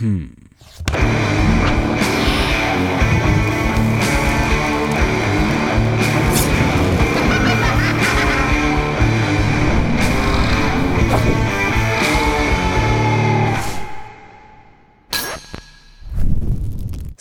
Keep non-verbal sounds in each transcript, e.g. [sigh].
Hmm.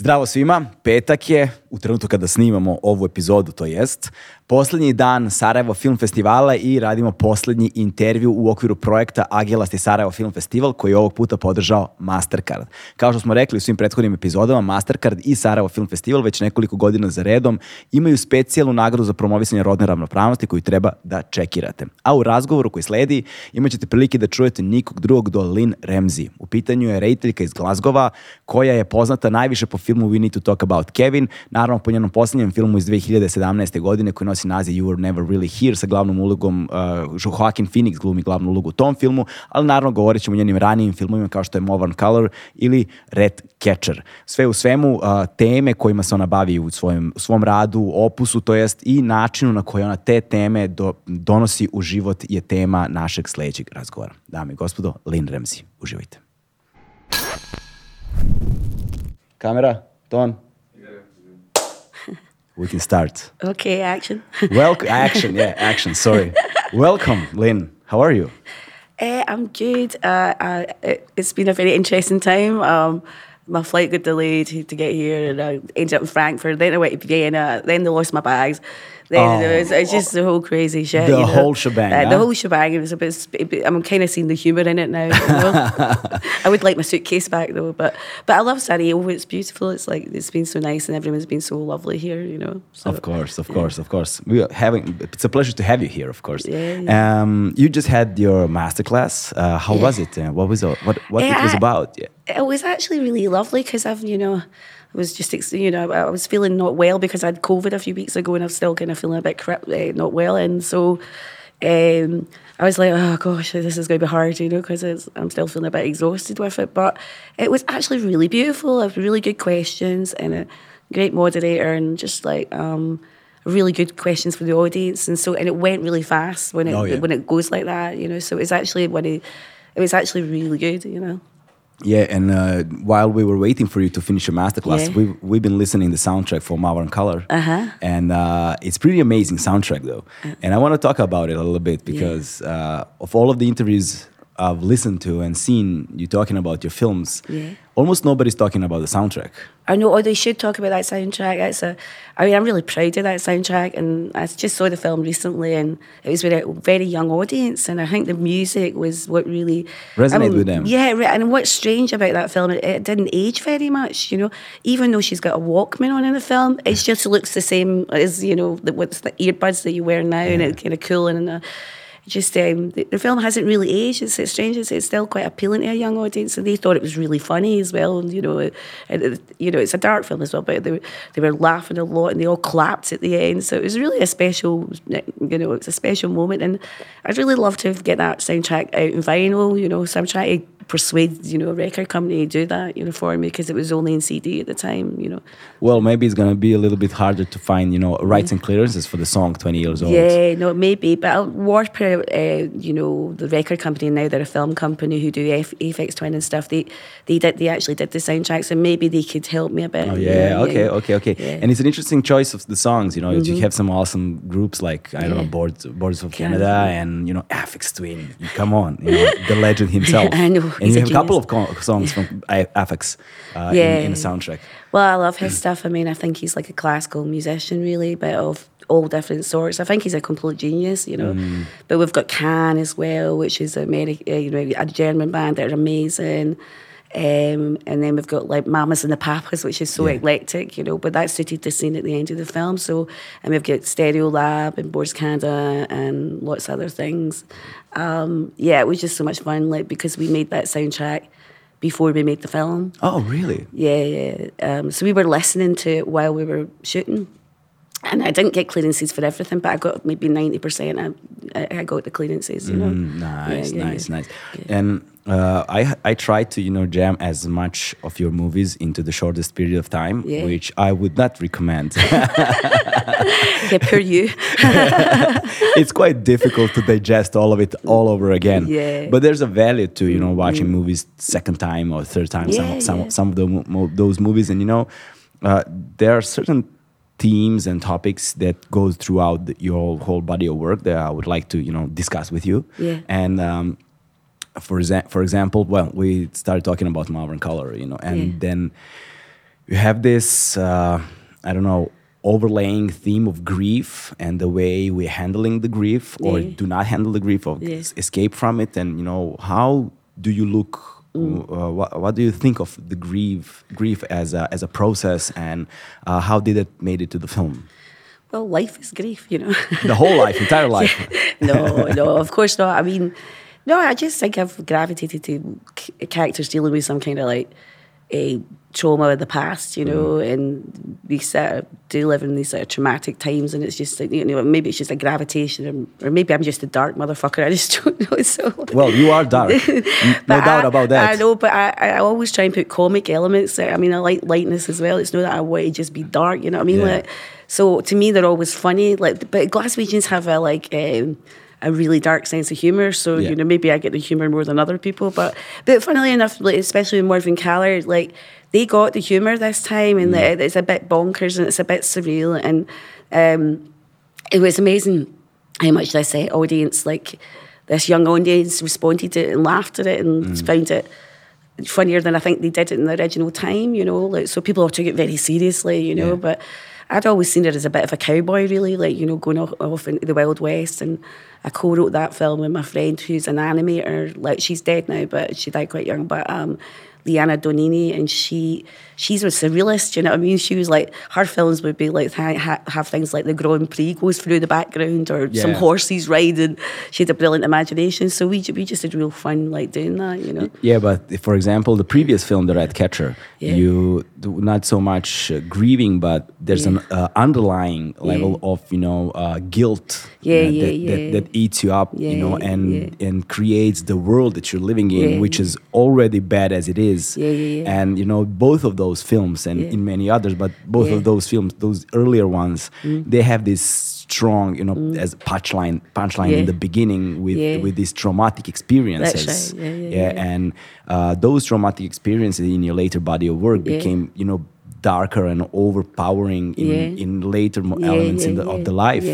Zdravo svima, petak je, u trenutku kada snimamo ovu epizodu, to jest, poslednji dan Sarajevo Film Festivala i radimo poslednji intervju u okviru projekta Agelasti Sarajevo Film Festival koji je ovog puta podržao Mastercard. Kao što smo rekli u svim prethodnim epizodama, Mastercard i Sarajevo Film Festival već nekoliko godina za redom imaju specijalnu nagradu za promovisanje rodne ravnopravnosti koju treba da čekirate. A u razgovoru koji sledi imat ćete prilike da čujete nikog drugog do Lynn Ramsey. U pitanju je rediteljka iz Glazgova koja je poznata najviše po filmu We Need to Talk About Kevin, naravno po njenom posljednjem filmu iz 2017. godine koji nosi naziv You Were Never Really Here sa glavnom ulogom, uh, Joaquin Phoenix glumi glavnu ulogu u tom filmu, ali naravno govorit ćemo o njenim ranijim filmovima kao što je Movan Color ili Red Catcher. Sve u svemu uh, teme kojima se ona bavi u svojem, u svom radu, opusu, to jest i načinu na koji ona te teme do, donosi u život je tema našeg sledećeg razgovora. Dame i gospodo, Lynn Ramsey. Uživajte. Kamera, ton. We can start. Okay, action. Welcome, action, yeah, action. Sorry. Welcome, Lynne. How are you? Uh, I'm good. Uh, uh, it, has been a very interesting time. Um, my flight got delayed to get here, and I ended up in Frankfurt. Then I went to Vienna. Then they lost my bags. Then Oh. it was, it's just the whole crazy shit. The you know. whole shebang, Uh, huh? The whole shebang. It was a bit. it- it- I'm kind of seeing the humour in it now. you know. [laughs] I would like my suitcase back though, but but I love Sarajevo. It's beautiful. It's like it's been so nice, and everyone's been so lovely here. You know. So, Of course, of course, of course. We are having. It's a pleasure to have you here. Of course. Yeah, Um, you just had your masterclass. Uh, how was it? Uh, what was it? What what it was about? Yeah. it was actually really lovely because I've, you know, I was just, you know, I was feeling not well because I had COVID a few weeks ago and I'm still kind of feeling a bit crap, uh, not well. And so um, I was like, oh gosh, this is going to be hard, you know, because I'm still feeling a bit exhausted with it. But it was actually really beautiful. I have really good questions and a great moderator and just like, um, really good questions for the audience and so and it went really fast when it Oh, yeah. when it goes like that you know so it was actually when it it was actually really good you know Yeah, and uh, while we were waiting for you to finish your masterclass, Yeah. we've, we've been listening the soundtrack for Morvern Callar. Uh-huh. And uh, it's pretty amazing soundtrack, though. And I want to talk about it a little bit because uh, of all of the interviews I've listened to and seen you talking about your films, Yeah. almost nobody's talking about the soundtrack. I know, oh, they should talk about that soundtrack. It's a, I mean, I'm really proud of that soundtrack, and I just saw the film recently, and it was with a very young audience, and I think the music was what really Resonated um, with them. Yeah, and what's strange about that film, it, it didn't age very much. You know, even though she's got a Walkman on in the film, it just looks the same as you know the, what's the earbuds that you wear now, and it's kind of cool and. Uh, just um, the, the film hasn't really aged. It's, it's strange. It's, still quite appealing to a young audience, and they thought it was really funny as well. And you know, it, it, you know, it's a dark film as well, but they were, they were laughing a lot, and they all clapped at the end. So it was really a special, you know, it's a special moment, and I'd really love to get that soundtrack out in vinyl. You know, so I'm trying to persuade you know a record company to do that, you know, for me because it was only in CD at the time. You know. Well, maybe it's going to be a little bit harder to find, you know, rights and clearances for the song 20 years old. Yeah, no, maybe, but I'll Warper, uh, you know, the record company now, they're a film company who do F- Aphex Twin and stuff. They they did they actually did the soundtracks so maybe they could help me a bit. Oh yeah, know, okay, okay, okay. Yeah. Mm-hmm. And it's an interesting choice of the songs. You know, you have some awesome groups like I don't know, Boards, Boards of Canada. Canada, and you know, Aphex Twin. Come on, you know, the legend himself. [laughs] I know, And he's you a have a couple of co- songs from [laughs] A- Aphex uh, Yeah. in, in the soundtrack. Well, I love his stuff. I mean, I think he's like a classical musician, really, but of all different sorts. I think he's a complete genius, you know. Mm. But we've got Can as well, which is America, you know, a German band that are amazing. Um, and then we've got like Mamas and the Papas, which is so Yeah. eclectic, you know, but that suited the scene at the end of the film. So, and we've got Stereolab and Boards Canada and lots of other things. Um, yeah, it was just so much fun, like because we made that soundtrack before we made the film. Oh, really? Yeah, yeah. Um, so we were listening to it while we were shooting. And I didn't get clearances for everything, but I got maybe 90%. I, I got the clearances, you know. Mm, nice, Yeah, yeah, nice, yeah. nice. And uh, I I try to you know jam as much of your movies into the shortest period of time, which I would not recommend. [laughs] Yeah, poor you. [laughs] it's quite difficult to digest all of it all over again. Yeah. But there's a value to you know watching movies second time or third time. Yeah, some some some of the, those movies, and you know, uh, there are certain themes and topics that go throughout the, your whole body of work that I would like to you know discuss with you. Yeah. And um, for exa- for example, well, we started talking about Morvern Callar, you know, and Yeah. then you have this uh, I don't know overlaying theme of grief and the way we're handling the grief or Yeah. do not handle the grief or escape from it and you know how do you look Mm. uh, what, what do you think of the grief grief as a, as a process and uh, how did it made it to the film well, life is grief, you know. [laughs] the whole life entire life [laughs] no, no, of course not. I mean, no, I just think I've gravitated to c- characters dealing with some kind of like a trauma of the past, you know, Mm. and we sort of do live in these sort of traumatic times, and it's just like you know, maybe it's just a gravitation, or, or maybe I'm just a dark motherfucker. I just [laughs] don't know. So. well you are dark [laughs] no doubt I- about that I know, but I, I always try and put comic elements. there. I mean, I like lightness as well. It's not that I want to just be dark. You know what I mean? Yeah. Like, so to me, they're always funny. Like, but Glaswegians have a like. Um, a really dark sense of humor, so Yeah. you know maybe I get the humor more than other people. But but funnily enough, like, especially in Morvern Callar, like they got the humor this time, and Mm. the, it's a bit bonkers and it's a bit surreal, and um, it was amazing how much this uh, audience, like this young audience, responded to it and laughed at it and Mm. found it funnier than I think they did it in the original time. You know, like so people took it very seriously. You know, Yeah. but I'd always seen it as a bit of a cowboy, really, like you know, going off, off into the Wild West. And I co-wrote that film with my friend who's an animator. Like she's dead now, but she died quite young. But um, Liana Dognini, and she she's a surrealist. You know what I mean? She was like her films would be like ha- ha- have things like the Grand Prix goes through the background or some horses riding. She had a brilliant imagination, so we we just had real fun like doing that. You know? Yeah, but for example, the previous film, The Ratcatcher, Yeah. you do not so much uh, grieving, but there's an uh, underlying level of you know uh, guilt Yeah, yeah, that, yeah. That, that eats you up, you know, and yeah. and creates the world that you're living in, Yeah. which is already bad as it is. Yeah, yeah, yeah. And you know, both of those films, and Yeah. in many others, but both Yeah. Mm. of those films, those earlier ones, they have this strong, you know, as punchline punchline in the beginning with with these traumatic experiences. Right. Yeah, and uh, those traumatic experiences in your later body of work became you know darker and overpowering in, in later elements in the, of the life.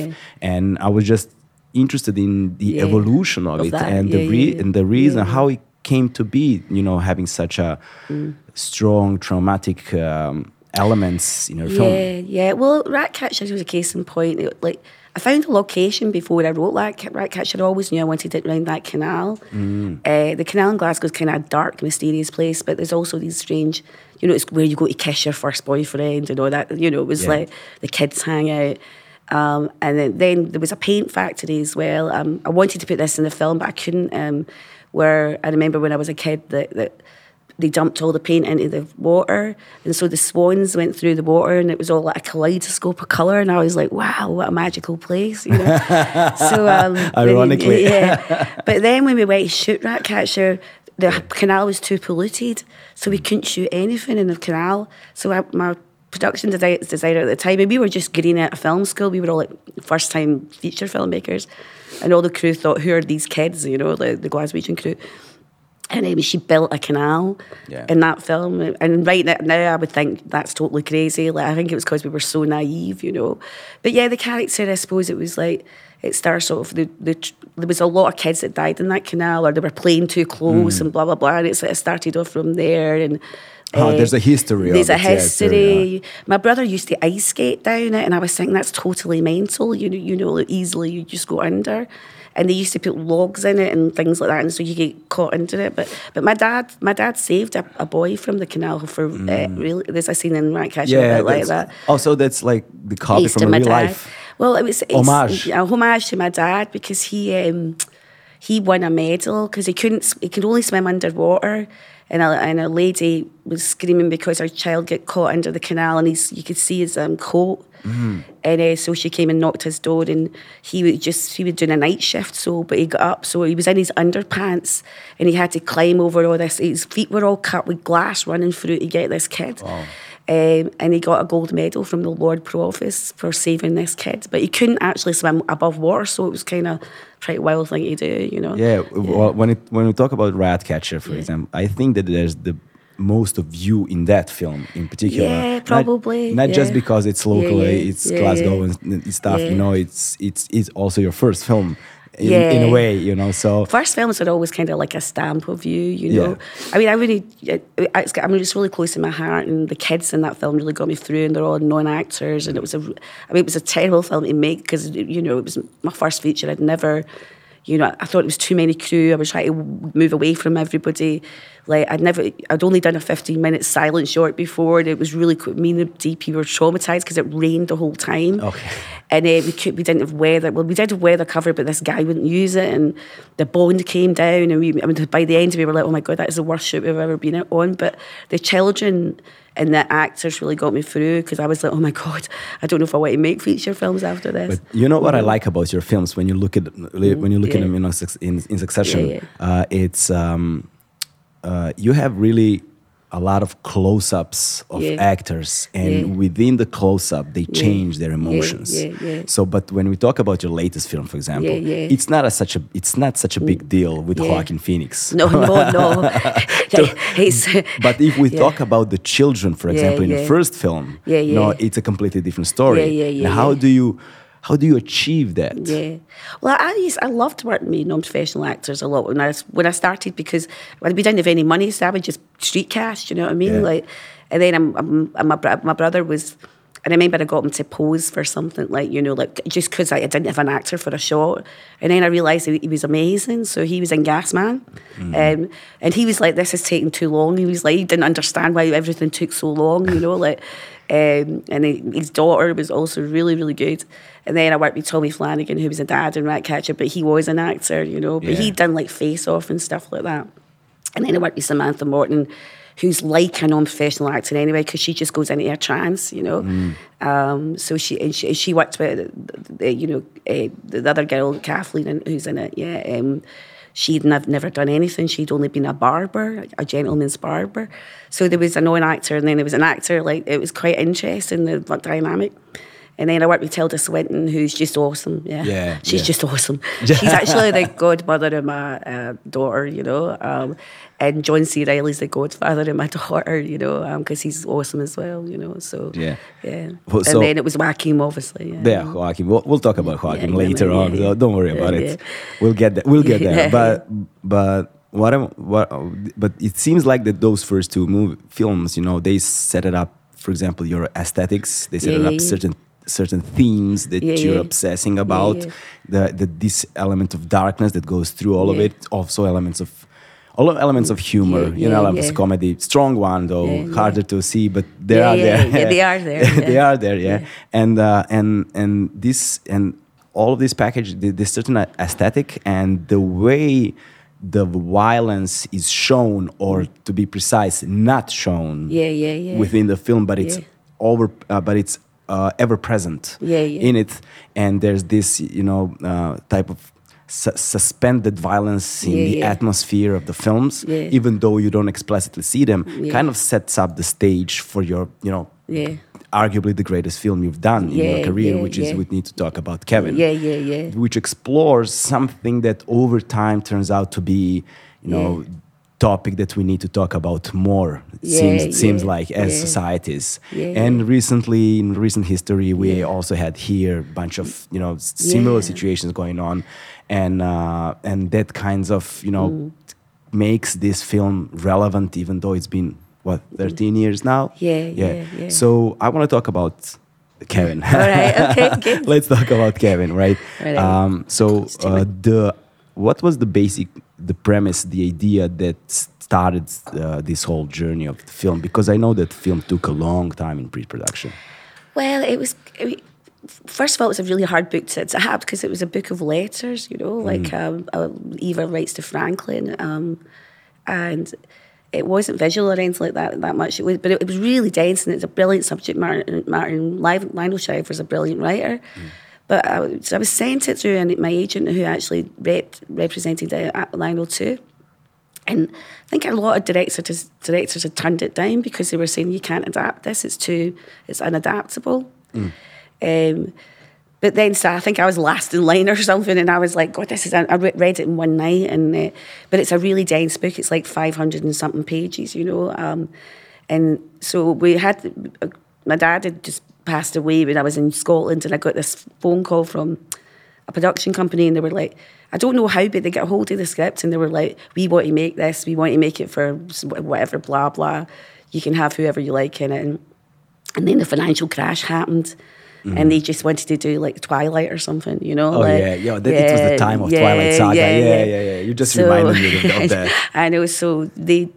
And i was just interested in the evolution of, Of it that, and the re- and the reason how it came to be you know having such a Mm. strong traumatic um, elements in your film Yeah, yeah. Well, Ratcatcher was a case in point. It, like, I found a location before I wrote Rat- Ratcatcher. I always knew I wanted it around that canal. Mm. Uh, the canal in Glasgow is kind of a dark, mysterious place, but there's also these strange, you know, it's where you go to kiss your first boyfriend and all that. You know, it was Yeah. like the kids hang out. Um, and then, then there was a paint factory as well. Um, I wanted to put this in the film, but I couldn't. Um, where I remember when I was a kid that, that they dumped all the paint into the water, and so the swans went through the water, and it was all like a kaleidoscope of color. And I was like, "Wow, what a magical place!" You know. [laughs] so, um, Ironically. [laughs] yeah. But then when we went to shoot Ratcatcher, the canal was too polluted, so we couldn't shoot anything in the canal. So I, my production desi- designer at the time, and we were just getting out of film school. We were all like first time feature filmmakers, and all the crew thought, "Who are these kids?" You know, the the Glaswegian crew. And um, she built a canal Yeah. in that film. And right now, I would think that's totally crazy. Like I think it was because we were so naive, you know. But yeah, the character, I suppose it was like, it starts off, the, the, there was a lot of kids that died in that canal or they were playing too close and blah, blah, blah. And it's, it started off from there. And Oh, uh, there's a history of There's a it, yes, history. My brother used to ice skate down it, and I was thinking that's totally mental. You know, you know, easily you just go under. And they used to put logs in it and things like that, and so you get caught into it. But but my dad, my dad saved a, a boy from the canal for uh, really. There's a scene in Ratcatcher Mm. yeah a bit like that. also that's like the copy from on a my real dad. life Well, it was Homage. a homage to my dad because he um, he won a medal because he couldn't. He could only swim underwater, and a, and a lady was screaming because her child got caught under the canal, and he's you could see his um, coat. And uh, so she came and knocked his door, and he was just he was doing a night shift. So, but he got up, so he was in his underpants, and he had to climb over all this. His feet were all cut with glass running through to get this kid. Um, and he got a gold medal from the Lord Pro Office for saving this kid, but he couldn't actually swim above water, so it was kind of pretty wild thing to do, you know. Yeah, Well, when it when we talk about Ratcatcher, for example, I think that there's the most of you in that film in particular. Yeah, probably, Not, just yeah. because it's Yeah, local, yeah, it's yeah, Glasgow yeah. and, and stuff. You know, it's it's it's also your first film. In, in a way, you know. So First films are always kind of like a stamp of you, you know. Yeah. I mean, I really, I, it's, I mean, it's really close to my heart, and the kids in that film really got me through, and they're all non-actors, and it was a, I mean, it was a terrible film to make because you know it was my first feature. I'd never, you know, I thought it was too many crew. I was trying to move away from everybody. Like I'd never, I'd only done a fifteen-minute silent short before, and it was really co- me and the DP were traumatized because it rained the whole time. Okay. And uh, we could, we didn't have weather. Well, we did have weather cover, but this guy wouldn't use it, and the bond came down. And we, I mean, by the end, we were like, "Oh my god, that is the worst shoot we've ever been on." But the children and the actors really got me through because I was like, "Oh my god, I don't know if I want to make feature films after this." But you know what I like about your films when you look at when you look at Mm-hmm. Them in, in, in succession, Yeah, Uh, it's um, uh, you have really a lot of close-ups of Yeah. actors, and Yeah. within the close-up, they change their emotions. yeah, yeah. So, but when we talk about your latest film, for example, Yeah, yeah. it's not a, such a it's not such a big deal with Yeah. Joaquin Phoenix. no, no, no. [laughs] [laughs] [laughs] But if we Yeah. talk about the children, for Yeah, example, in the first film, Yeah, no, it's a completely different story. Yeah, yeah, yeah, Now, how do you how do you achieve that? Yeah. Well, I used, I loved working with non-professional actors a lot when I when I started because we didn't have any money, so I would just street cast. You know what I mean? Yeah. Like, and then I'm, I'm, I'm- my my brother was. And I remember I got him to pose for something like you know, like just because I, didn't have an actor for a shot, and then I realised he, he was amazing. So he was in Gasman, um, and he was like, "This is taking too long." He was like, he didn't understand why everything took so long. You know, like, um, and he, his daughter was also really, really good. And then I worked with Tommy Flanagan, who was a dad in Ratcatcher, but he was an actor, you know. But Yeah. he'd done like Face Off and stuff like that. And then I worked with Samantha Morton, who's like a non-professional actor anyway, because she just goes into a trance, you know. Um, so she and she, she worked with, the, the, you know, uh, the other girl, Kathleen, who's in it. Yeah, um, she'd nev- never done anything. She'd only been a barber, a gentleman's barber. So there was a non-actor, and then there was an actor. Like it was quite interesting the dynamic. And then I worked with Tilda Swinton, who's just awesome. Yeah, Yeah, she's yeah. just awesome. She's actually the [laughs] godmother of my uh, daughter, you know. Um, and John C. Reilly's the godfather of my [laughs] daughter, you know, because he's awesome as well, you know. So Yeah. yeah. Well, and then it was Joaquin, obviously. Yeah, Yeah, Joaquin. We'll, we'll talk about Joaquin yeah, later yeah, on. so don't worry about it. We'll get that. We'll get there. But but what I'm, what but it seems like that those first two movie films, you know, they set it up. For example, your aesthetics. They set it up certain certain themes that Yeah, you're yeah. obsessing about. yeah. The the this element of darkness that goes through all of it. Also elements of. All of elements of humor, you know, elements of comedy, strong one though, harder to see, but they are there. yeah, they are there, they are there, yeah. And uh, and and this and all of this package, the, the certain aesthetic and the way the violence is shown, or to be precise, not shown. Yeah, yeah, yeah. Within the film, but it's over, uh, but it's uh, ever present. Yeah, yeah. In it, and there's this, you know, uh, type of. Su- suspended violence in Yeah, the atmosphere of the films, even though you don't explicitly see them, kind of sets up the stage for your, you know, arguably the greatest film you've done in your career, which is we need to talk about Kevin. Yeah, yeah, yeah. Which explores something that over time turns out to be, you know, topic that we need to talk about more. It Yeah, seems it seems like as yeah. societies. Yeah, and yeah. recently in recent history we also had here a bunch of, you know, similar Yeah. situations going on. And uh, and that kinds of, you know, Mm. makes this film relevant even though it's been what, 13 years now? Yeah, yeah, yeah. So I want to talk about Kevin. All right, okay. [laughs] Let's talk about Kevin, right? Right. Um, so uh, the what was the basic, the premise, the idea that started uh, this whole journey of the film? Because I know that film took a long time in pre-production. Well, it was. I mean, first of all, it was a really hard book to, have because it was a book of letters, you know, like um, uh, Eva writes to Franklin, um, and it wasn't visual or anything like that that much. It was, but it, it was really dense and it's a brilliant subject. Martin, Martin Lionel Shriver's a brilliant writer. But I, so I was sent it through my agent who actually rep, represented uh, Lionel too. And I think a lot of directors directors had turned it down because they were saying you can't adapt this; it's too, it's unadaptable. Um, but then, so I think I was last in line or something, and I was like, God, this is. I read it in one night, and uh, but it's a really dense book. It's like five hundred and something pages, you know. Um, and so we had. Uh, my dad had just passed away when I was in Scotland, and I got this phone call from a production company, and they were like, I don't know how, but they got a hold of the script, and they were like, we want to make this, we want to make it for whatever, blah blah. You can have whoever you like in it. And, and then the financial crash happened. Mm. And they just wanted to do like Twilight or something, you know? Oh like, yeah, yeah. That, yeah, it was the time of yeah, Twilight Saga. Yeah, yeah, yeah. yeah. You just so, reminded me of, of [laughs] that. I know. So they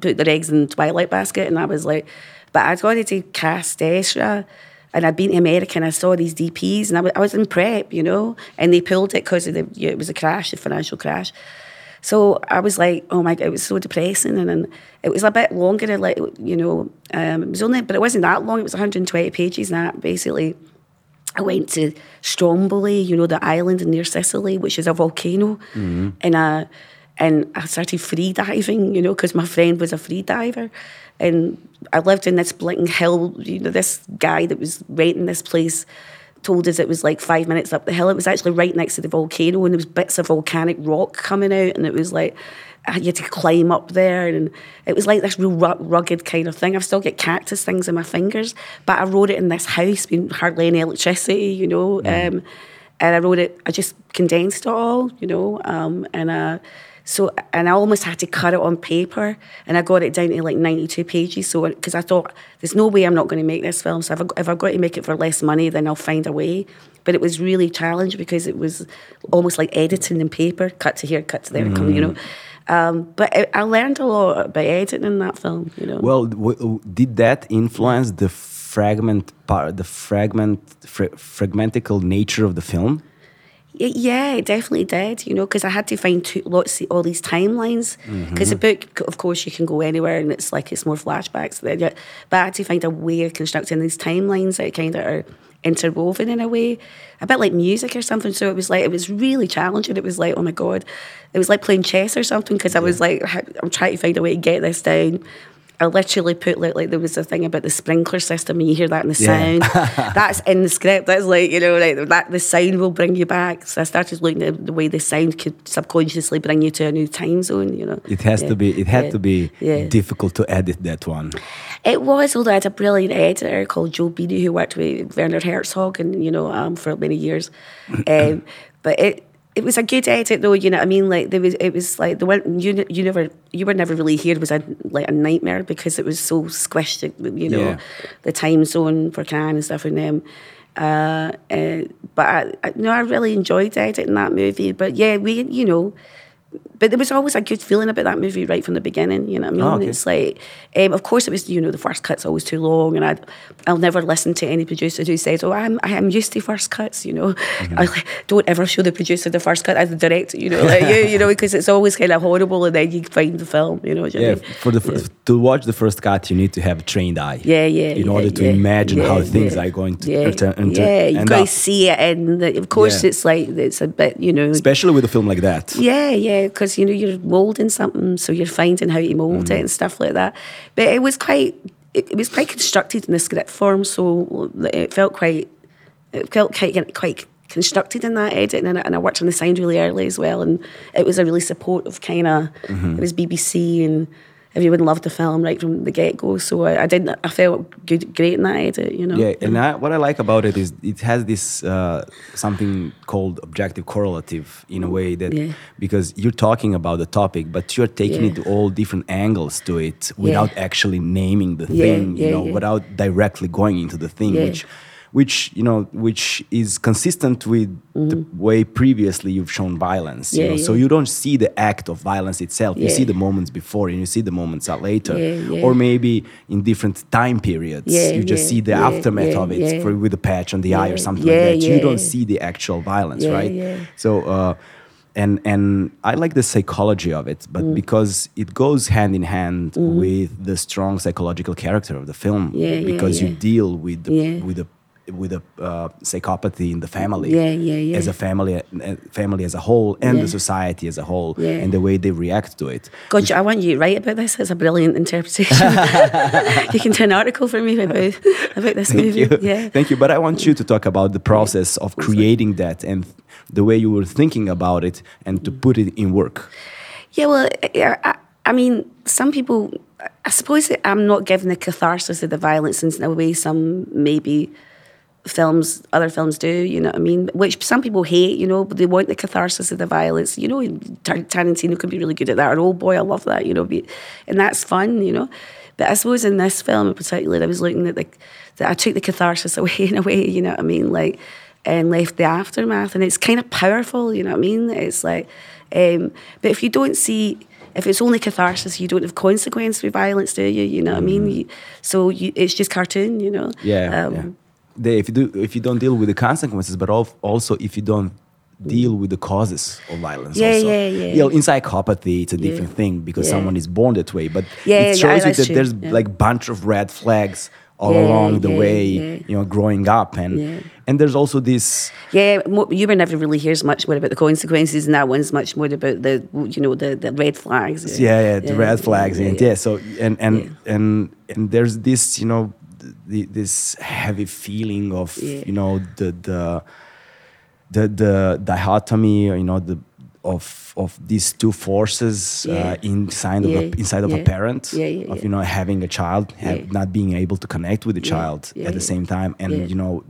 put their eggs in the Twilight basket, and I was like, but I'd wanted to cast Ezra, and I'd been to America, and I saw these DPs, and I was, I was in prep, you know, and they pulled it because of the, it was a crash, a financial crash. So I was like, oh my god, it was so depressing, and, and it was a bit longer, like you know, um, it was only, but it wasn't that long. It was 120 pages, and that basically I went to Stromboli, you know, the island near Sicily, which is a volcano, mm-hmm. and I and I started free diving, you know, because my friend was a free diver, and I lived in this blinking hill. You know, this guy that was renting this place told us it was like five minutes up the hill. It was actually right next to the volcano, and there was bits of volcanic rock coming out, and it was like you had to climb up there, and it was like this real rugged kind of thing. I've still got cactus things in my fingers, but I wrote it in this house, being hardly any electricity, you know. Mm. Um, and I wrote it. I just condensed it all, you know, um, and uh, so and I almost had to cut it on paper, and I got it down to like ninety-two pages. So because I thought there's no way I'm not going to make this film. So if, I, if I've got to make it for less money, then I'll find a way. But it was really challenging because it was almost like editing in paper, cut to here, cut to there, mm. you know. Mm. Um, but I, I, learned a lot by editing in that film. You know. Well, did that influence the fragment part, the fragment, fra fragmentical nature of the film? Yeah, it definitely did. You know, because I had to find two, lots of all these timelines. Because mm -hmm. the book, of course, you can go anywhere, and it's like it's more flashbacks. But I had to find a way of constructing these timelines that kind of are interwoven in a way, a bit like music or something. So it was like it was really challenging. It was like, oh my god, it was like playing chess or something because I was like, I'm trying to find a way to get this down. I literally put like, like there was a thing about the sprinkler system, and you hear that in the yeah. sound. [laughs] That's in the script. That's like you know, like that the sound will bring you back. So I started looking at the way the sound could subconsciously bring you to a new time zone. You know, it has yeah. to be. It had yeah. to be difficult to edit that one. It was, although I had a brilliant editor called Joe Bini who worked with Werner Herzog and you know um, for many years. [clears throat] um, but it it was a good edit though, you know what I mean? Like there was it was like the one you you never you were never really here It was a like a nightmare because it was so squished, you know, yeah. the time zone for Cannes and stuff and them. Uh, uh, but I, I, no, I really enjoyed editing that movie. But yeah, we, you know, but there was always a good feeling about that movie right from the beginning. You know what I mean? Oh, okay. It's like, um, of course, it was you know the first cut's always too long, and I'd, I'll never listen to any producer who says, "Oh, I'm I'm used to first cuts." You know, mm-hmm. I like, don't ever show the producer the first cut as the director. You know, like, you, you know, [laughs] because it's always kind of horrible, and then you find the film. You know, yeah. I mean? For the yeah. to watch the first cut, you need to have a trained eye. Yeah, yeah. In yeah, order to yeah, imagine how things are going to. Yeah, enter, yeah. You got to see it, and of course, it's like it's a bit, you know, especially with a film like that. Yeah, yeah, because you know you're molding something, so you're finding how to mold mm. it and stuff like that. But it was quite, it, it, was quite constructed in the script form, so it felt quite, it felt quite quite constructed in that edit, and, and I worked on the sound really early as well, and it was a really supportive kind of. Mm-hmm. It was BBC and everyone loved the film right from the get go. So I, I didn't. I felt good, great in that edit. You know. Yeah, and I, what I like about it is it has this uh, something called objective correlative in a way that yeah. because you're talking about the topic, but you're taking yeah. it to all different angles to it without yeah. actually naming the thing. You know, without directly going into the thing, which which you know which is consistent with the way previously you've shown violence you Mm-hmm. Yeah, so you don't see the act of violence itself yeah. you Yeah. see the moments before and you see the moments later Yeah, yeah. or maybe in different time periods Yeah, you just yeah, see the yeah, aftermath yeah, of it yeah. for, with a patch on the eye or something yeah, like that you don't see the actual violence Yeah, right yeah. so uh and and I like the psychology of it, Mm. but because it goes hand in hand with the strong psychological character of the film, Mm-hmm. Yeah, yeah, because you deal with the, Yeah. with the with a uh, psychopathy in the family, Yeah, yeah, yeah. as a family, uh, family as a whole, and Yeah. the society as a whole, Yeah. and the way they react to it. God, I want you to write about this. It's a brilliant interpretation. [laughs] you can do an article for me about, about [laughs] this Thank movie. you, Yeah. thank you. But I want you to talk about the process of creating that and the way you were thinking about it, and to put it in work. Yeah, well, I, I, mean, some people, I suppose that I'm not giving the catharsis of the violence in a way some maybe films, other films do, you know what I mean? Which some people hate, you know, but they want the catharsis of the violence. You know, Tar- Tarantino could be really good at that. Or, oh boy, I love that, you know, be, and that's fun, you know. But I suppose in this film in particular, I was looking at like, that I took the catharsis [laughs] away in a way, you know what I mean? Like, and left the aftermath. And it's kind of powerful, you know what I mean? It's like, um, but if you don't see, if it's only catharsis, you don't have consequence with violence, do you? You know what I mean? You, so you, it's just cartoon, you know? Yeah, Um, yeah. They, if you do, if you don't deal with the consequences, but al- also if you don't deal with the causes of violence. Yeah, also. yeah, yeah. You know, in psychopathy, it's a different thing because Yeah. someone is born that way. But Yeah, yeah, it yeah, shows you that true, there's yeah. like bunch of red flags all Yeah, along the yeah, way. yeah. You know, growing up, and Yeah. and there's also this. Yeah, you never really hears much more about the consequences, and that one's much more about the, you know, the, the red flags. yeah, yeah, the red flags, yeah, and yeah. yeah. So and and and and there's this, you know, the, this heavy feeling of Yeah. you know the the the the dichotomy, you know, the of of these two forces Yeah. uh, inside of a, inside of a parent Yeah, yeah, of you know having a child, have, not being able to connect with the Yeah, child yeah, at the same time, and Yeah. you know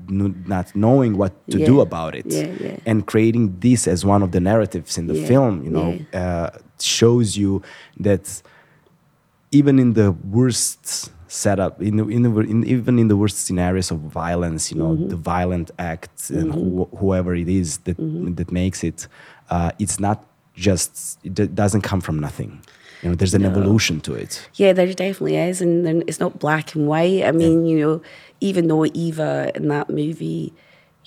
not knowing what to do about it, yeah, yeah. and creating this as one of the narratives in the Yeah, film, you know, uh, shows you that even in the worst setup, in, the, in, the, in even in the worst scenarios of violence, you know, Mm-hmm. the violent act and who, whoever it is that Mm-hmm. that makes it, uh, it's not just it d- doesn't come from nothing. You know, there's an evolution to it. Yeah, there definitely is, and then it's not black and white. I mean, you know, even though Eva in that movie,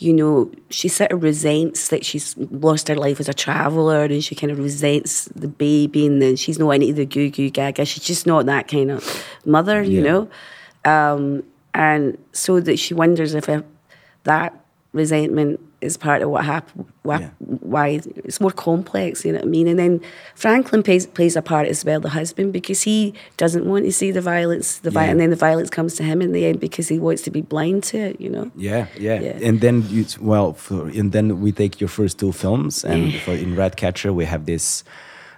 you know, she sort of resents that she's lost her life as a traveller, and she kind of resents the baby, and then she's not into the goo goo gaga. She's just not that kind of mother, you know, um, and so that she wonders if that resentment is part of what happened. Why, Yeah. why it's more complex, you know what I mean? And then Franklin plays plays a part as well, the husband, because he doesn't want to see the violence, the vi- and then the violence comes to him in the end because he wants to be blind to it, you know. Yeah, yeah, Yeah. and then you well, for, and then we take your first two films, and for, in Ratcatcher we have this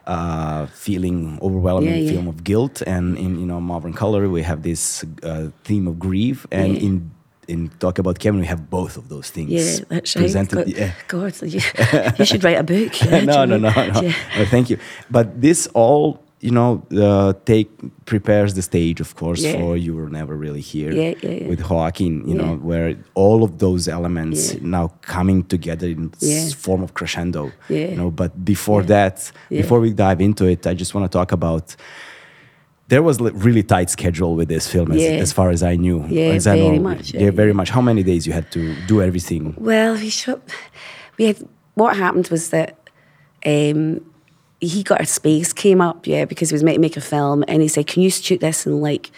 uh, feeling, overwhelming Yeah, yeah. film of guilt, and in you know Morvern Callar we have this uh, theme of grief, and Yeah. in in Talk About Kevin we have both of those things Yeah, that's right. presented. God, yeah. God, you, [laughs] you should write a book. Yeah, [laughs] no, no, no, no, Yeah. no. Thank you. But this all, you know, uh, take prepares the stage, of course, Yeah. for you were never really here with Joaquin. You know, where all of those elements now coming together in form of crescendo. Yeah. You know, but before that, before we dive into it, I just want to talk about. There was a really tight schedule with this film, as, Yeah. as far as I knew. Yeah, as very much, Yeah, yeah, very much. How many days you had to do everything? Well, we shot. We had what happened was that um, he got a space came up, yeah, because he was meant to make a film, and he said, "Can you shoot this in like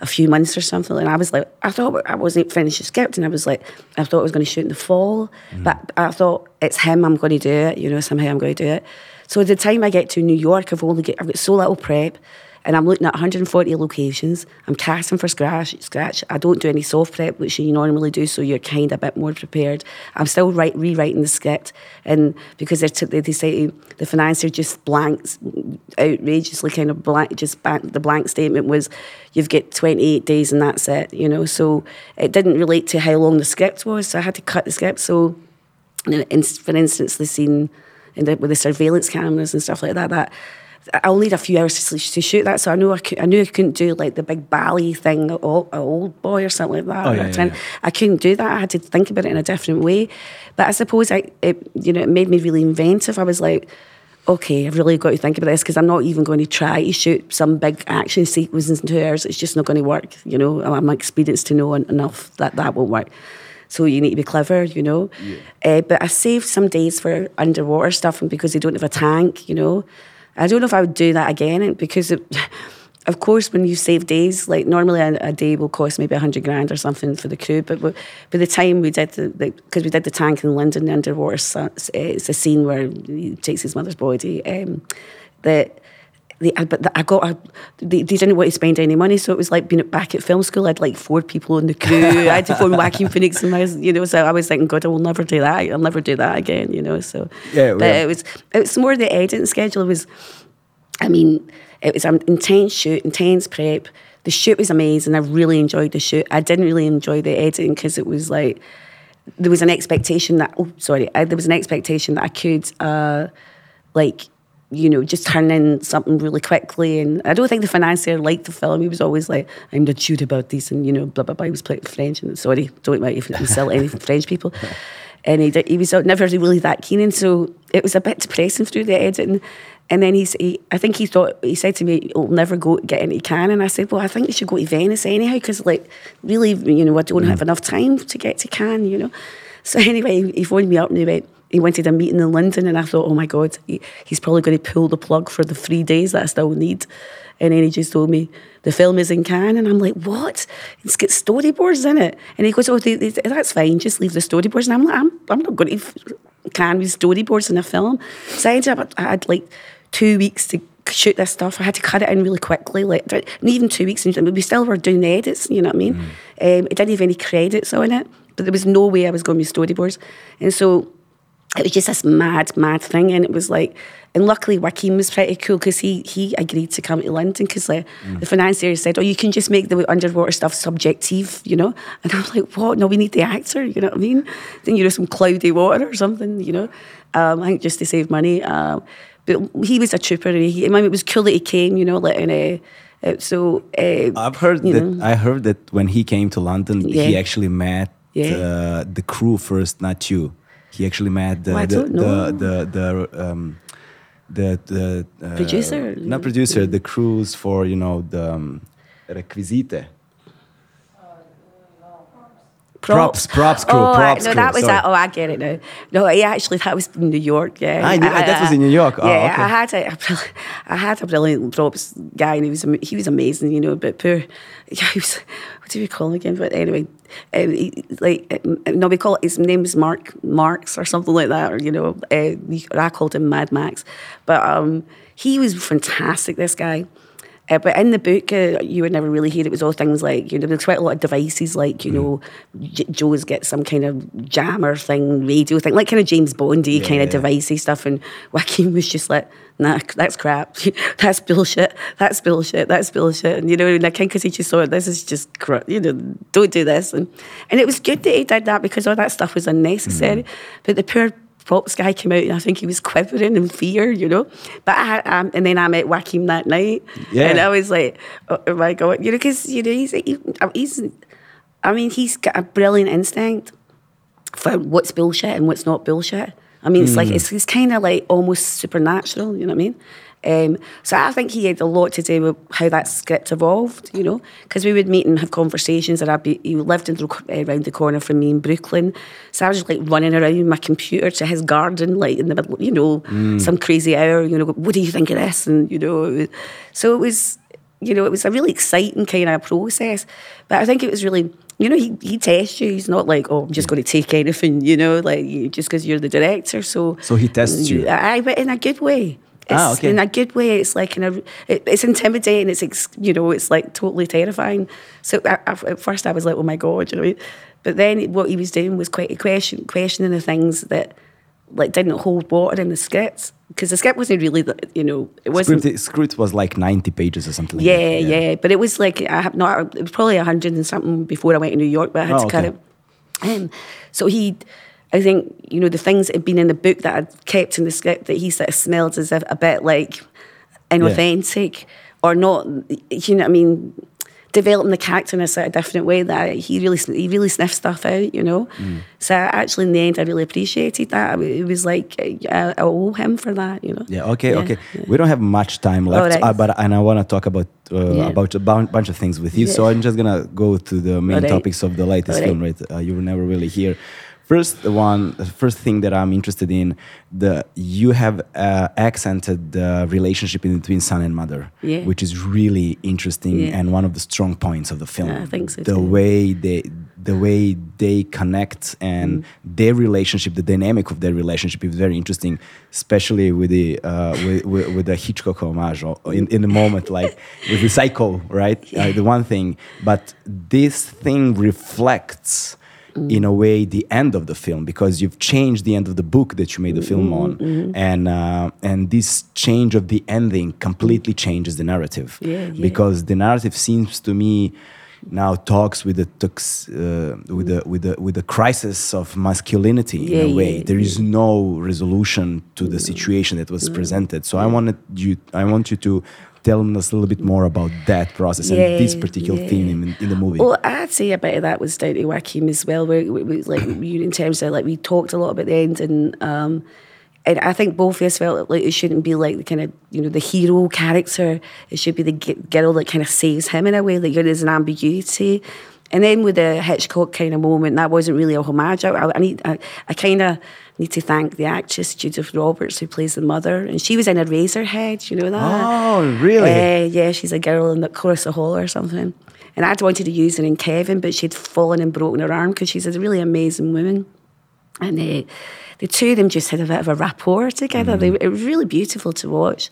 a few months or something?" And I was like, I thought I wasn't finished the script, and I was like, I thought I was going to shoot in the fall, but I thought it's him. I'm going to do it. You know, somehow I'm going to do it. So the time I get to New York, I've only get, I've got so little prep. And I'm looking at 140 locations. I'm casting for scratch. Scratch. I don't do any soft prep, which you normally do, so you're kind of a bit more prepared. I'm still write, rewriting the script, and because they're t- they, say the financier just blanks, outrageously kind of blank. Just blank, the blank statement was, "You've got 28 days and that's it." You know, so it didn't relate to how long the script was. So I had to cut the script. So, for instance, the scene the, with the surveillance cameras and stuff like that, that I'll need a few hours to, to shoot that. So I knew I, could, I knew I couldn't do like the big ballet thing, old, old boy or something like that. Oh, yeah, yeah, yeah. I couldn't do that. I had to think about it in a different way. But I suppose I, it, you know, it made me really inventive. I was like, okay, I've really got to think about this because I'm not even going to try to shoot some big action sequences in two hours. It's just not going to work. You know, I'm experienced to know enough that that won't work. So you need to be clever, you know. Yeah. Uh, but I saved some days for underwater stuff, and because they don't have a tank, you know. I don't know if I would do that again because, it, [laughs] of course, when you save days, like normally a, a day will cost maybe a hundred grand or something for the crew, but by the time we did the because we did the tank in London, the underwater, it's a scene where he takes his mother's body. Um, that but I got a, they, they, didn't want to spend any money, so it was like being back at film school. I had like four people in the crew. [laughs] I had to phone Joaquin Phoenix and my, you know, so I was thinking, God, I will never do that. I'll never do that again, you know. So yeah, but yeah. it was it was more the editing schedule was. I mean, it was an intense shoot, intense prep. The shoot was amazing. I really enjoyed the shoot. I didn't really enjoy the editing because it was like there was an expectation that oh sorry, I, there was an expectation that I could uh, like you know, just turn in something really quickly. And I don't think the financier liked the film. He was always like, I'm not sure about this, and you know, blah blah blah. He was playing French, and sorry, don't mind if you sell any [laughs] French people. And he, he was never really that keen, and so it was a bit depressing through the editing. And then he's, he, I think he thought, he said to me, "You'll never go get into Cannes." And I said, "Well, I think you should go to Venice anyhow, because like, really, you know, I don't mm. have enough time to get to Cannes, you know." So anyway, he phoned me up and he went, he wanted a meeting in London, and I thought, oh my God, he, he's probably going to pull the plug for the three days that I still need. And then he just told me, the film is in Cannes. And I'm like, what? It's got storyboards in it. And he goes, oh, they, they, that's fine, just leave the storyboards. And I'm like, I'm, I'm not going to Cannes with storyboards in a film. So I ended up, I had like two weeks to shoot this stuff. I had to cut it in really quickly, like, and even two weeks, and we still were doing the edits, you know what I mean? Mm. Um, it didn't have any credits on it, but there was no way I was going to be storyboards. And so it was just this mad, mad thing. And it was like, and luckily Joaquin was pretty cool because he he agreed to come to London because like, mm. the financier said, oh, you can just make the underwater stuff subjective, you know? [laughs] And I was like, what? No, we need the actor, you know what I mean? Then, you know, some cloudy water or something, you know? Um, I think just to save money. Um, but he was a trooper. And he, I mean, it was cool that he came, you know, like in a, uh, so uh, I've heard that know. I heard that when he came to London, yeah. he actually met yeah. uh, the crew first, not you he actually met the well, the, the, the the um, the the uh, producer, not producer, the crews for you know the um, requisite. Props, props crew, oh, props no, crew. that was that. Oh, I get it now. No, yeah, actually, that was in New York. Yeah, I, I, that was in New York. Oh, yeah, okay. I had a, [laughs] I had a brilliant props guy, and he was he was amazing, you know. But poor, yeah, [laughs] he was. What do we call him again? But anyway, uh, he, like uh, no, we call it, his name is Mark Marks or something like that, or you know, uh, I called him Mad Max, but um, he was fantastic. This guy. Uh, but in the book, uh, you would never really hear it was all things like, you know, there's quite a lot of devices like, you mm. know, J- Joe's get some kind of jammer thing, radio thing, like kind of James Bondy yeah, kind of devicey stuff. And Joaquin was just like, nah, that's crap. [laughs] that's bullshit. That's bullshit. That's bullshit. And, you know, and I kind because he just thought, this is just crap. You know, don't do this. And, and it was good that he did that because all that stuff was unnecessary. Mm. But the poor props guy came out and I think he was quivering in fear, you know. But I um, and then I met Joaquin that night, yeah. and I was like, oh, my god, you know, because you know he's he, he's, I mean, he's got a brilliant instinct for what's bullshit and what's not bullshit. I mean, it's mm. like it's, it's kind of like almost supernatural, you know what I mean? Um, so I think he had a lot to do with how that script evolved, you know, because we would meet and have conversations. And I'd be, he lived in the, uh, around the corner from me in Brooklyn, so I was just like running around my computer to his garden, like in the middle, you know, mm. some crazy hour. You know, what do you think of this? And you know, it was, so it was, you know, it was a really exciting kind of process. But I think it was really you know, he, he tests you. He's not like, oh, I'm just going to take anything, you know, like just because you're the director. So, so he tests you. I, but in a good way. Ah, okay. In a good way, it's like in a, it, it's intimidating. It's you know, it's like totally terrifying. So I, I, at first, I was like, oh my god, you know. But then what he was doing was quite question, questioning the things that like didn't hold water in the scripts because the script wasn't really, you know, it wasn't. Script, script was like ninety pages or something. Yeah, like yeah, yeah, But it was like I have not. It was probably hundred and something before I went to New York, but I had oh, to cut it. Um, so he I think, you know, the things that had been in the book that I'd kept in the script that he sort of smelled as if a bit like inauthentic or not. You know what I mean? Developing the character in a sort of different way that he really he really sniffed stuff out, you know. Mm. So actually, in the end, I really appreciated that. It was like I, I owe him for that, you know. Yeah. Okay. Yeah, okay. yeah. We don't have much time left, Alright. uh, but and I want to talk about uh, Yeah. about a bunch of things with you. So I'm just gonna go to the main Alright. topics of the latest Alright. film. Right? Uh, you were never really here. First the one, the first thing that I'm interested in, the you have uh, accented the relationship between son and mother, Yeah. which is really interesting Yeah. and one of the strong points of the film. Yeah, I think so The too. way they the way they connect and their relationship, the dynamic of their relationship is very interesting, especially with the uh, with, with, with the Hitchcock homage or in, in the moment, [laughs] like with the Psycho, right? Uh, the one thing, but this thing reflects. In a way, the end of the film because you've changed the end of the book that you made the film on, and uh, and this change of the ending completely changes the narrative. Yeah, yeah. because the narrative seems to me now talks with the tox, uh, with the with the with the crisis of masculinity Yeah, in a way. yeah, There is no resolution to the situation that was presented. So I wanted you, I want you to tell us a little bit more about that process and this particular yeah. theme in, in the movie. Well, I'd say a bit of that was down to Joaquin as well. Where it was like [coughs] you in terms of like we talked a lot about the end, and um, and I think both of us felt like it shouldn't be like the kind of you know the hero character. It should be the g- girl that kind of saves him in a way. Like there's an ambiguity. And then with the Hitchcock kind of moment, that wasn't really a homage. I, I need, I, I kind of need to thank the actress Judith Roberts who plays the mother, and she was in a razor Eraserhead. You know that? oh, really? Uh, yeah, she's a girl in the chorus of hall or something. And I'd wanted to use her in Kevin, but she'd fallen and broken her arm because she's a really amazing woman. And uh, the two of them just had a bit of a rapport together. They, it was really beautiful to watch.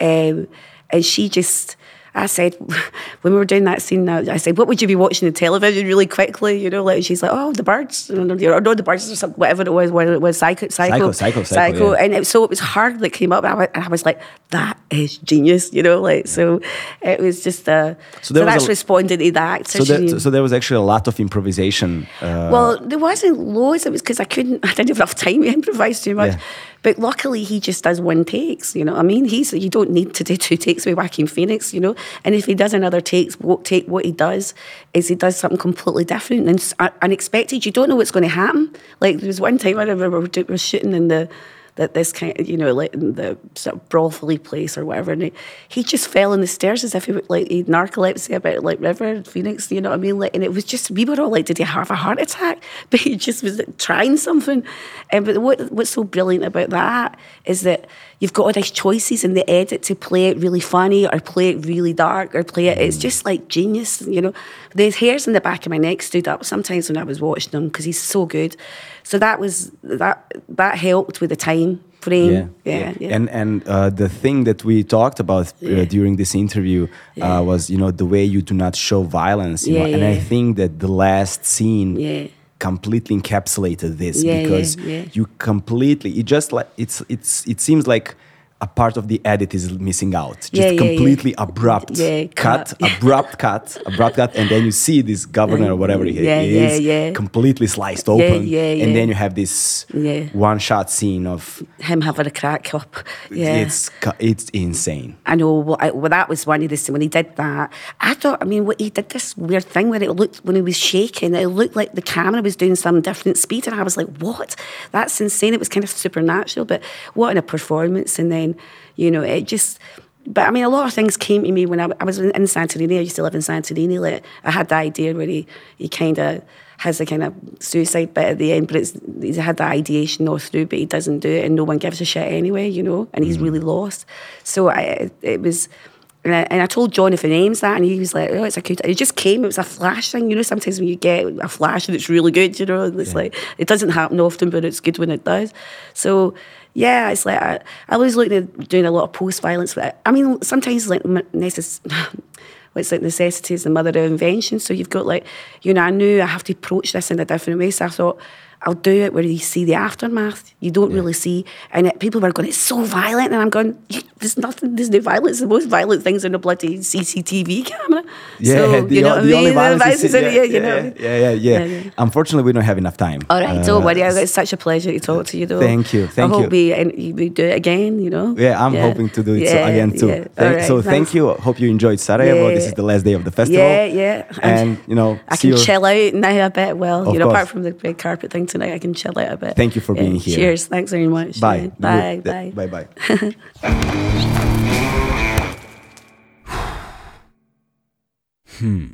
Um, and she just, I said, [laughs] when we were doing that scene, I I said, what would you be watching on television really quickly? You know, like she's like, oh, the birds, or no, the birds or something, whatever it was, whether it was psycho, psycho, Psycho, Psycho, Psycho, yeah. And it, so it was hard that came up, and I, wa- and I was like, that is genius, you know, like, so it was just, uh, so, there was that's a- responding to that. so, there, so there was actually a lot of improvisation. Uh, Well, there wasn't loads. It was because I couldn't. [laughs] I didn't have enough time to improvise too much. Yeah. But luckily, he just does one takes. You know, I mean, he's you don't need to do [laughs] two takes with Joaquin Phoenix. You know, and if he does another takes, what take what he does is he does something completely different and unexpected. You don't know what's going to happen. Like there was one time I remember we were shooting in the. That this kind of, you know, like in the sort of brothely place or whatever, and he, he just fell in the stairs as if he would like he narcolepsy about like River Phoenix, you know what I mean? Like, and it was just we were all like, did he have a heart attack? [laughs] But he just was trying something. And but what what's so brilliant about that is that you've got all these choices in the edit to play it really funny or play it really dark or play it. It's just like genius, you know. The hairs in the back of my neck stood up sometimes when I was watching him because he's so good. So that was that that helped with the time frame. Yeah, yeah. And and uh, the thing that we talked about uh, Yeah. during this interview Yeah. uh, was, you know, the way you do not show violence. You Yeah, know? And I think that the last scene Yeah. Completely encapsulated this Yeah, yeah, because yeah. you completely it just like it's it's it seems like a part of the edit is missing out. Just Yeah, yeah, completely abrupt Yeah, cut, cut. [laughs] abrupt cut, abrupt cut, and then you see this governor or whatever he Yeah, yeah, is completely sliced open, yeah, and then you have this Yeah. one shot scene of Him having a crack up. Yeah. it's it's insane. I know. Well, I, well, that was one of the scenes when he did that. I thought. I mean, what he did this weird thing where it looked when he was shaking, it looked like the camera was doing some different speed, and I was like, "What? That's insane!" It was kind of supernatural, but what in a performance! And then, you know, it just. But I mean, a lot of things came to me when I, I was in, in Santorini. I used to live in Santorini. Like, I had the idea where he, he kind of has a kind of suicide bit at the end, but it's he's had the ideation all through, but he doesn't do it, and no one gives a shit anyway, you know. And he's really mm. lost. So I, it was. And I, and I told Jonathan Ames that, and he was like, "Oh, it's a good." It just came. It was a flash thing, you know. Sometimes when you get a flash and it's really good, you know, and it's like it doesn't happen often, but it's good when it does. So yeah, it's like I, I was looking at doing a lot of post violence. I mean, sometimes like necess- [laughs] it's like necessity is the mother of invention. So you've got like, you know, I knew I have to approach this in a different way. So I thought I'll do it where you see the aftermath. You don't really see, and it, people were going, "It's so violent," and I'm going, "There's nothing. There's no violence. The most violent things in a bloody CCTV camera." Yeah, so, the, you know o- I the only mean? violence is, in yeah, yeah, you yeah, know. yeah, yeah, yeah, Yeah, yeah. Unfortunately, we don't have enough time. All right, Uh, don't worry. It's such a pleasure to talk to you, though. Thank you, thank you. I hope you. we and we do it again. You know. Yeah, I'm hoping to do it so again too. yeah. Thank- right, so thank you. Hope you enjoyed Sarajevo. This Yeah. is the last day of the festival. Yeah, yeah. And you know, I can you- chill out now a bit. Well, Of you know, course. apart from the red carpet thing tonight, I can chill out a bit. Thank you for being here. Cheers. Thanks very much. Bye. Yeah. Bye. Good. Bye. Bye. Bye. [laughs] Hmm.